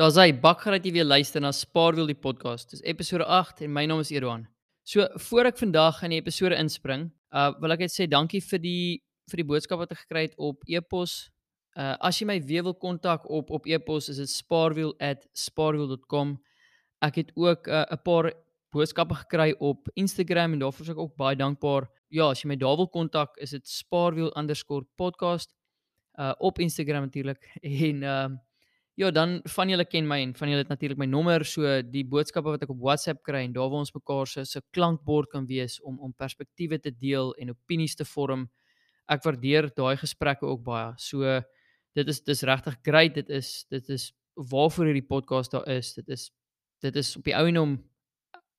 Daar's hy bakgerat jy weer luister na Spaarwiel die podcast. Dis episode 8 en my naam is Edouan. So voor ek vandag in die episode inspring, uh wil ek net sê dankie vir die vir die boodskap wat ek gekry het op e-pos. Uh as jy my weer wil kontak op op e-pos is dit spaarwiel@spaarwiel.com. Ek het ook 'n uh, paar boodskappe gekry op Instagram en daarvoor is ek ook baie dankbaar. Ja, as jy my daar wil kontak, is dit spaarwiel_podcast uh op Instagram natuurlik en ehm uh, Ja, dan van julle ken my en van julle het natuurlik my nommer, so die boodskappe wat ek op WhatsApp kry en daar waar ons mekaar se se klankbord kan wees om om perspektiewe te deel en opinies te vorm. Ek waardeer daai gesprekke ook baie. So dit is dis regtig great. Dit is dit is waarvoor hierdie podcast daar is. Dit is dit is op die ou en om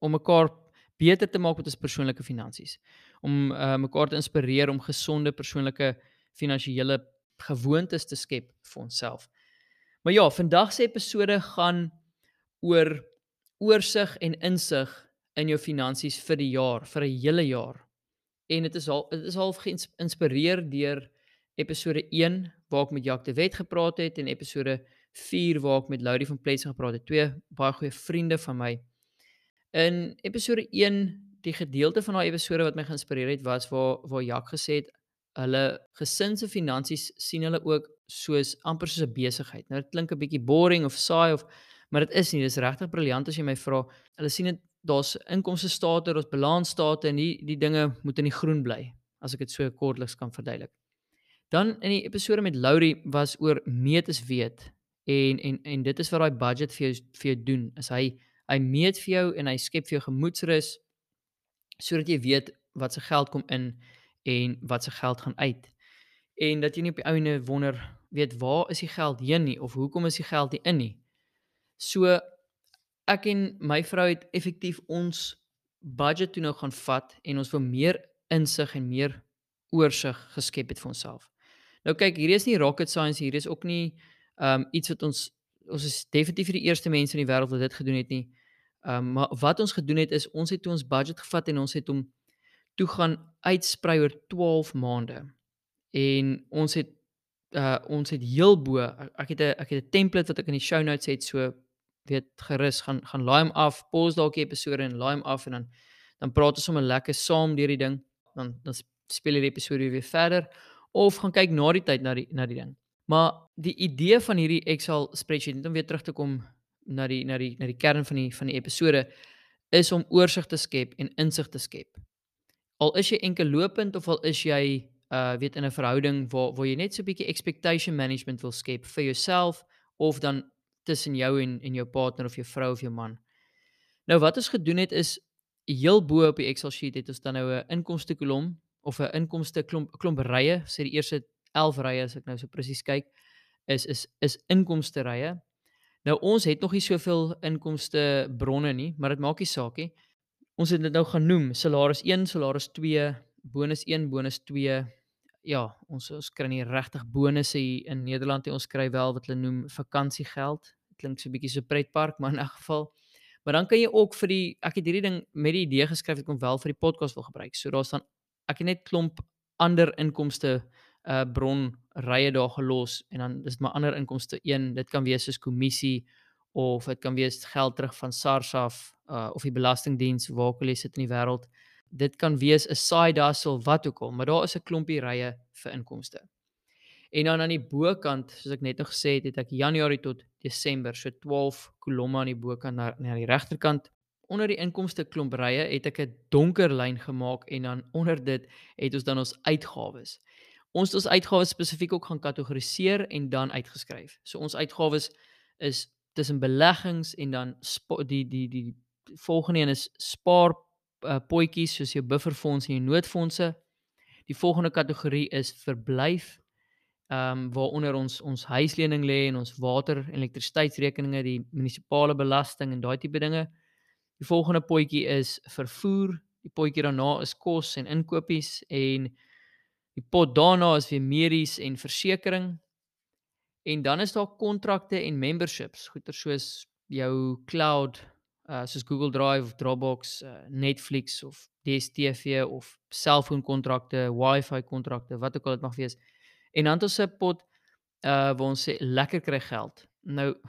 om mekaar beter te maak met ons persoonlike finansies. Om uh, mekaar te inspireer om gesonde persoonlike finansiële gewoontes te skep vir onsself. Maar ja, vandag se episode gaan oor oorsig en insig in jou finansies vir die jaar, vir 'n hele jaar. En dit is al dit is half geïnspireer deur episode 1 waar ek met Jacques de Wet gepraat het en episode 4 waar ek met Laurie van Plets gepraat het, twee baie goeie vriende van my. In episode 1, die gedeelte van daai episode wat my geïnspireer het was waar waar Jacques gesê het hulle gesin se finansies sien hulle ook soos amper soos 'n besigheid. Nou dit klink 'n bietjie boring of saai of maar dit is nie, dis regtig briljant as jy my vra. Hulle sien dit daar's inkomste state, daar's balansstate en die die dinge moet in die groen bly as ek dit so kortliks kan verduidelik. Dan in die episode met Laurie was oor meet is weet en en en dit is wat daai budget vir jou vir jou doen. Is hy hy meet vir jou en hy skep vir jou gemoedsrus sodat jy weet wat se geld kom in en wat se geld gaan uit. En dat jy nie op die ouene wonder, weet waar is die geld heen nie of hoekom is die geld nie in nie. So ek en my vrou het effektief ons budget toe nou gaan vat en ons wil meer insig en meer oorsig geskep het vir onsself. Nou kyk, hier is nie rocket science hier is ook nie um iets wat ons ons is definitief die eerste mense in die wêreld wat dit gedoen het nie. Um maar wat ons gedoen het is ons het toe ons budget gevat en ons het hom toe gaan uitsprei oor 12 maande. En ons het uh ons het heel bo ek het 'n ek het 'n template wat ek in die show notes het so weet gerus gaan gaan laai hom af, pause dalk die episode en laai hom af en dan dan praat ons sommer lekker saam deur die ding. Dan dan speel die episode weer verder of gaan kyk na die tyd na die na die ding. Maar die idee van hierdie Excel spreadsheet net om weer terug te kom na die na die na die kern van die van die episode is om oorsig te skep en insig te skep al is jy enkel lopend of al is jy uh weet in 'n verhouding waar waar jy net so 'n bietjie expectation management wil skep vir jouself of dan tussen jou en en jou partner of jou vrou of jou man. Nou wat ons gedoen het is heel bo op die Excel sheet het ons dan nou 'n inkomste kolom of 'n inkomste klomp klomp rye, sê die eerste 11 rye as ek nou so presies kyk, is is is inkomste rye. Nou ons het nog nie soveel inkomste bronne nie, maar dit maak nie saak nie. Ons het dit nou genoem salaris 1, salaris 2, bonus 1, bonus 2. Ja, ons ons kry nie regtig bonusse hier in Nederland nie. Ons kry wel wat hulle noem vakansiegeld. Klink so 'n bietjie so pretpark, maar in 'n geval. Maar dan kan jy ook vir die ek het hierdie ding met die idee geskryf ek kom wel vir die podcast wil gebruik. So daar's dan ek het net klomp ander inkomste uh bron rye daar gelos en dan is dit maar ander inkomste 1. Dit kan wees soos kommissie of dit kan wees geld terug van SARS af uh, of die belastingdiens waar ook al jy sit in die wêreld. Dit kan wees 'n side hustle wat ook al, maar daar is 'n klompie rye vir inkomste. En dan aan die bokant, soos ek net nog gesê het, het ek Januarie tot Desember so 12 kolomme aan die bokant na na die regterkant. Onder die inkomste klomp rye het ek 'n donker lyn gemaak en dan onder dit het ons dan ons uitgawes. Ons het ons uitgawes spesifiek ook gaan kategoriseer en dan uitgeskryf. So ons uitgawes is tussen beleggings en dan die die die volgende een is spaar uh, potjies soos jou bufferfonds en jou noodfondse. Die volgende kategorie is verblyf. Ehm um, waaronder ons ons huislening lê en ons water en elektrisiteitsrekeninge, die munisipale belasting en daai tipe dinge. Die volgende potjie is vervoer. Die potjie daarna is kos en inkopies en die pot daarna is weer medies en versekerings. En dan is daar kontrakte en memberships, goeder soos jou cloud uh soos Google Drive of Dropbox, uh, Netflix of DStv of selfoonkontrakte, Wi-Fi kontrakte, wat ook al dit mag wees. En dan het ons 'n pot uh waar ons sê lekker kry geld. Nou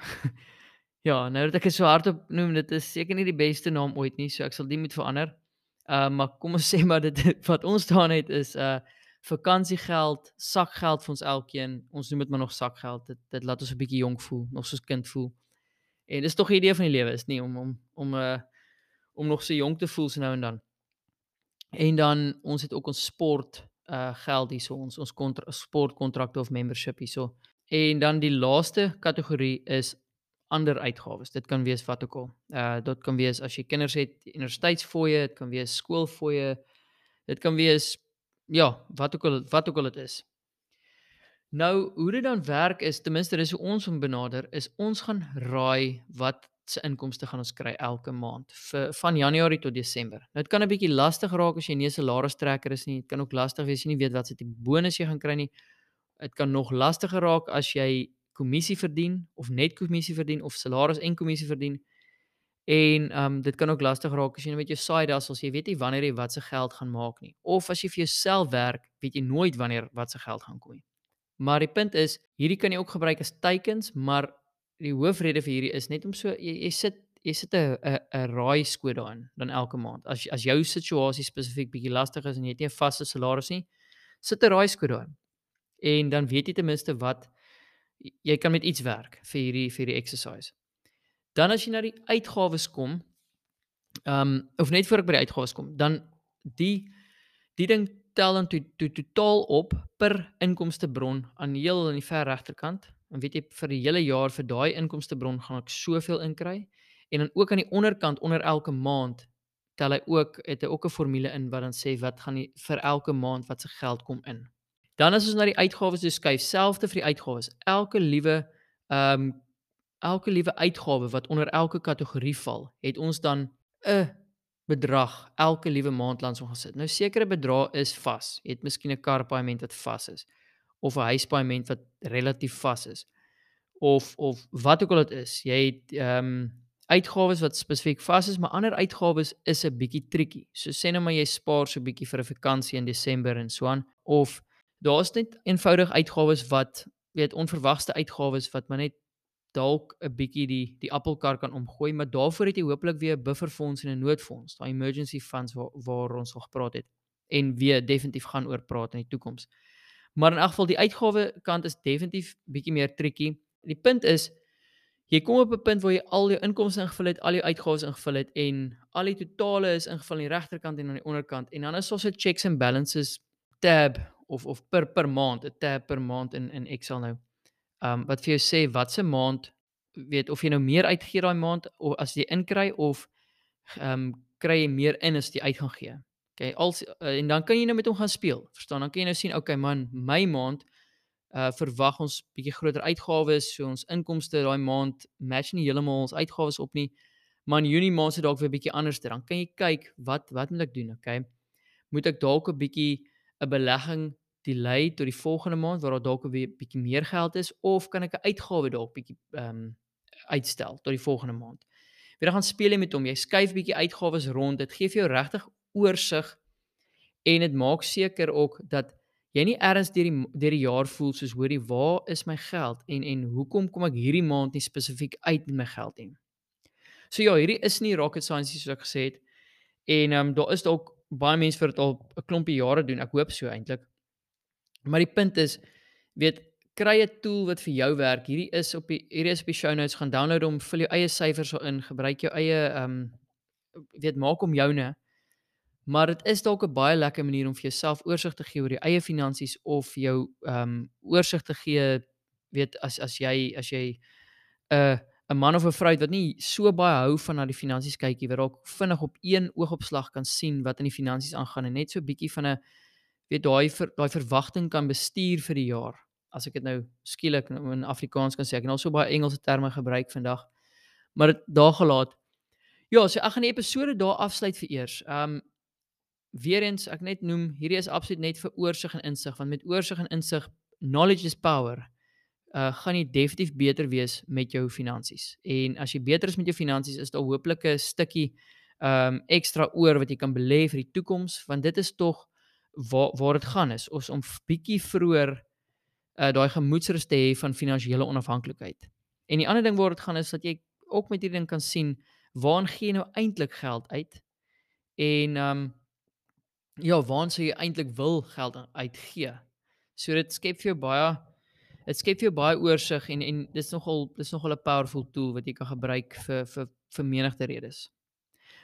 Ja, nou dat ek dit so hardop noem, dit is seker nie die beste naam ooit nie, so ek sal die moet verander. Uh maar kom ons sê maar dit wat ons staan het is uh vakansiegeld, sakgeld vir ons elkeen. Ons noem dit maar nog sakgeld. Dit dit laat ons 'n bietjie jonk voel, nog soos kind voel. En dis tog die idee van die lewe is nie om om om uh om nog so jonk te voel so nou en dan. En dan ons het ook ons sport uh geld hierso ons ons sportkontrakte of membership hierso. En dan die laaste kategorie is ander uitgawes. Dit kan wees wat ook al. Uh dit kan wees as jy kinders het, universiteitsfooie, dit kan wees skoolfooie. Dit kan wees ja, wat ook al wat ook al dit is. Nou, hoe dit dan werk is ten minste dis hoe ons hom benader, is ons gaan raai wat se inkomste gaan ons kry elke maand vir van Januarie tot Desember. Nou dit kan 'n bietjie lastig raak as jy nie 'n salaris-trekker is nie. Dit kan ook lastig wees as jy nie weet wat se tipe bonus jy gaan kry nie. Dit kan nog lastiger raak as jy kommissie verdien of net kommissie verdien of salaris en kommissie verdien. En ehm um, dit kan ook lastig raak as jy net met jou side hustles, jy weet nie wanneer jy wat se geld gaan maak nie. Of as jy vir jouself werk, weet jy nooit wanneer wat se geld gaan kom nie. Maar die punt is, hierdie kan jy ook gebruik as teikens, maar die hoofrede vir hierdie is net om so jy, jy sit jy sit 'n 'n 'n raai skoot daarin dan elke maand. As as jou situasie spesifiek bietjie lastig is en jy het nie 'n vaste salaris nie, sit 'n raai skoot daarin. En dan weet jy ten minste wat jy kan met iets werk vir hierdie vir die exercise. Dan as jy na die uitgawes kom, ehm um, of net voor ek by die uitgawes kom, dan die die ding tel dan toe to, totaal op per inkomste bron aan heel aan die ver regterkant dan weet jy vir die hele jaar vir daai inkomste bron gaan ek soveel inkry en dan ook aan die onderkant onder elke maand tel hy ook het hy ook 'n formule in wat dan sê wat gaan die, vir elke maand wat se geld kom in. Dan as ons na die uitgawes toe skuif, selfde vir die uitgawes. Elke liewe ehm um, elke liewe uitgawe wat onder elke kategorie val, het ons dan 'n bedrag elke liewe maand langs ons gesit. Nou sekere bedrae is vas. Jy het miskien 'n karpaaiement wat vas is of 'n huispaaiement wat relatief vas is of of wat ook al dit is. Jy het ehm um, uitgawes wat spesifiek vas is, maar ander uitgawes is 'n bietjie tricky. So sê nou maar jy spaar so bietjie vir 'n vakansie in Desember en so aan of daar's net eenvoudig uitgawes wat weet onverwagte uitgawes wat maar net dalk 'n bietjie die die appelkar kan omgooi, maar daarvoor het jy hopelik weer 'n bufferfonds en 'n noodfonds, daai emergency funds waar waar ons al gepraat het en weer definitief gaan oor praat in die toekoms. Maar in elk geval die uitgawe kant is definitief bietjie meer tricky. Die punt is jy kom op 'n punt waar jy al jou inkomste ingevul het, al jou uitgawes ingevul het en al die totale is ingevul aan die regterkant en aan die onderkant en dan is daar so 'n checks and balances tab of of per per maand, 'n tab per maand in in Excel nou. Um wat vir jou sê wat se maand weet of jy nou meer uitgee daai maand of as jy inkry of um kry jy meer in as jy uit gaan gee. Okay, als uh, en dan kan jy nou met hom gaan speel. Verstaan? Dan kan jy nou sien, okay man, my maand uh verwag ons bietjie groter uitgawes, so ons inkomste daai maand match nie heeltemal ons uitgawes op nie. Maar in Junie maand se dalk weer bietjie anders. Dan kan jy kyk wat wat moet ek doen, okay? Moet ek dalk 'n bietjie 'n belegging delay tot die volgende maand waar daar dalk weer bietjie meer geld is of kan ek 'n uitgawe dalk bietjie ehm um, uitstel tot die volgende maand? Weer dan gaan speel jy met hom. Jy skuif bietjie uitgawes rond. Dit gee vir jou regtig oorsig en dit maak seker ook dat jy nie ergens deur die deur die jaar voel soos hoorie waar is my geld en en hoekom kom ek hierdie maand nie spesifiek uit met my geld nie. So ja, hierdie is nie rocket science soos ek gesê het. En ehm um, daar is dalk baie mense vir dit al 'n klompie jare doen. Ek hoop so eintlik. Maar die punt is weet kry 'n tool wat vir jou werk. Hierdie is op die hierdie is op die show notes gaan download hom, vul jou eie syfers daarin, gebruik jou eie ehm um, weet maak hom joune Maar dit is dalk 'n baie lekker manier om vir jouself oorsig te gee oor jou eie finansies of jou ehm um, oorsig te gee weet as as jy as jy 'n uh, 'n man of 'n vrou wat nie so baie hou van na die finansies kykie wat dalk vinnig op een oogopslag kan sien wat in die finansies aangaan en net so 'n bietjie van 'n weet daai daai verwagting kan bestuur vir die jaar. As ek dit nou skielik in Afrikaans kan sê, ek het al so baie Engelse terme gebruik vandag. Maar dit daar gelaat. Ja, so ek gaan die episode daar afsluit vir eers. Ehm um, weer eens ek net noem hierdie is absoluut net vir oorsig en insig want met oorsig en insig knowledge is power uh gaan jy definitief beter wees met jou finansies en as jy beter is met jou finansies is daar hooplik 'n stukkie um ekstra oor wat jy kan belê vir die toekoms want dit is tog waar waar dit gaan is ons om bietjie vroeër uh daai gemoedsrus te hê van finansiële onafhanklikheid en die ander ding waar dit gaan is dat jy ook met hierdie ding kan sien waar gee jy nou eintlik geld uit? En ehm um, ja, waar sou jy eintlik wil geld uitgee? So dit skep vir jou baie dit skep vir jou baie oorsig en en dis nogal dis nogal 'n powerful tool wat jy kan gebruik vir vir vir menigte redes.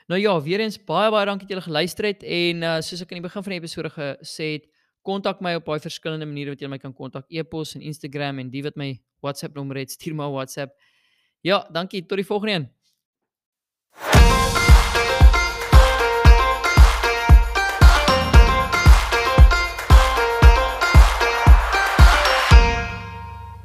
Nou ja, weer eens baie baie dankie dat julle geluister het en uh, soos ek aan die begin van die episode gesê het, kontak my op baie verskillende maniere wat jy my kan kontak, e-pos en Instagram en die wat my WhatsApp nommer het, stuur my WhatsApp. Ja, dankie, tot die volgende een.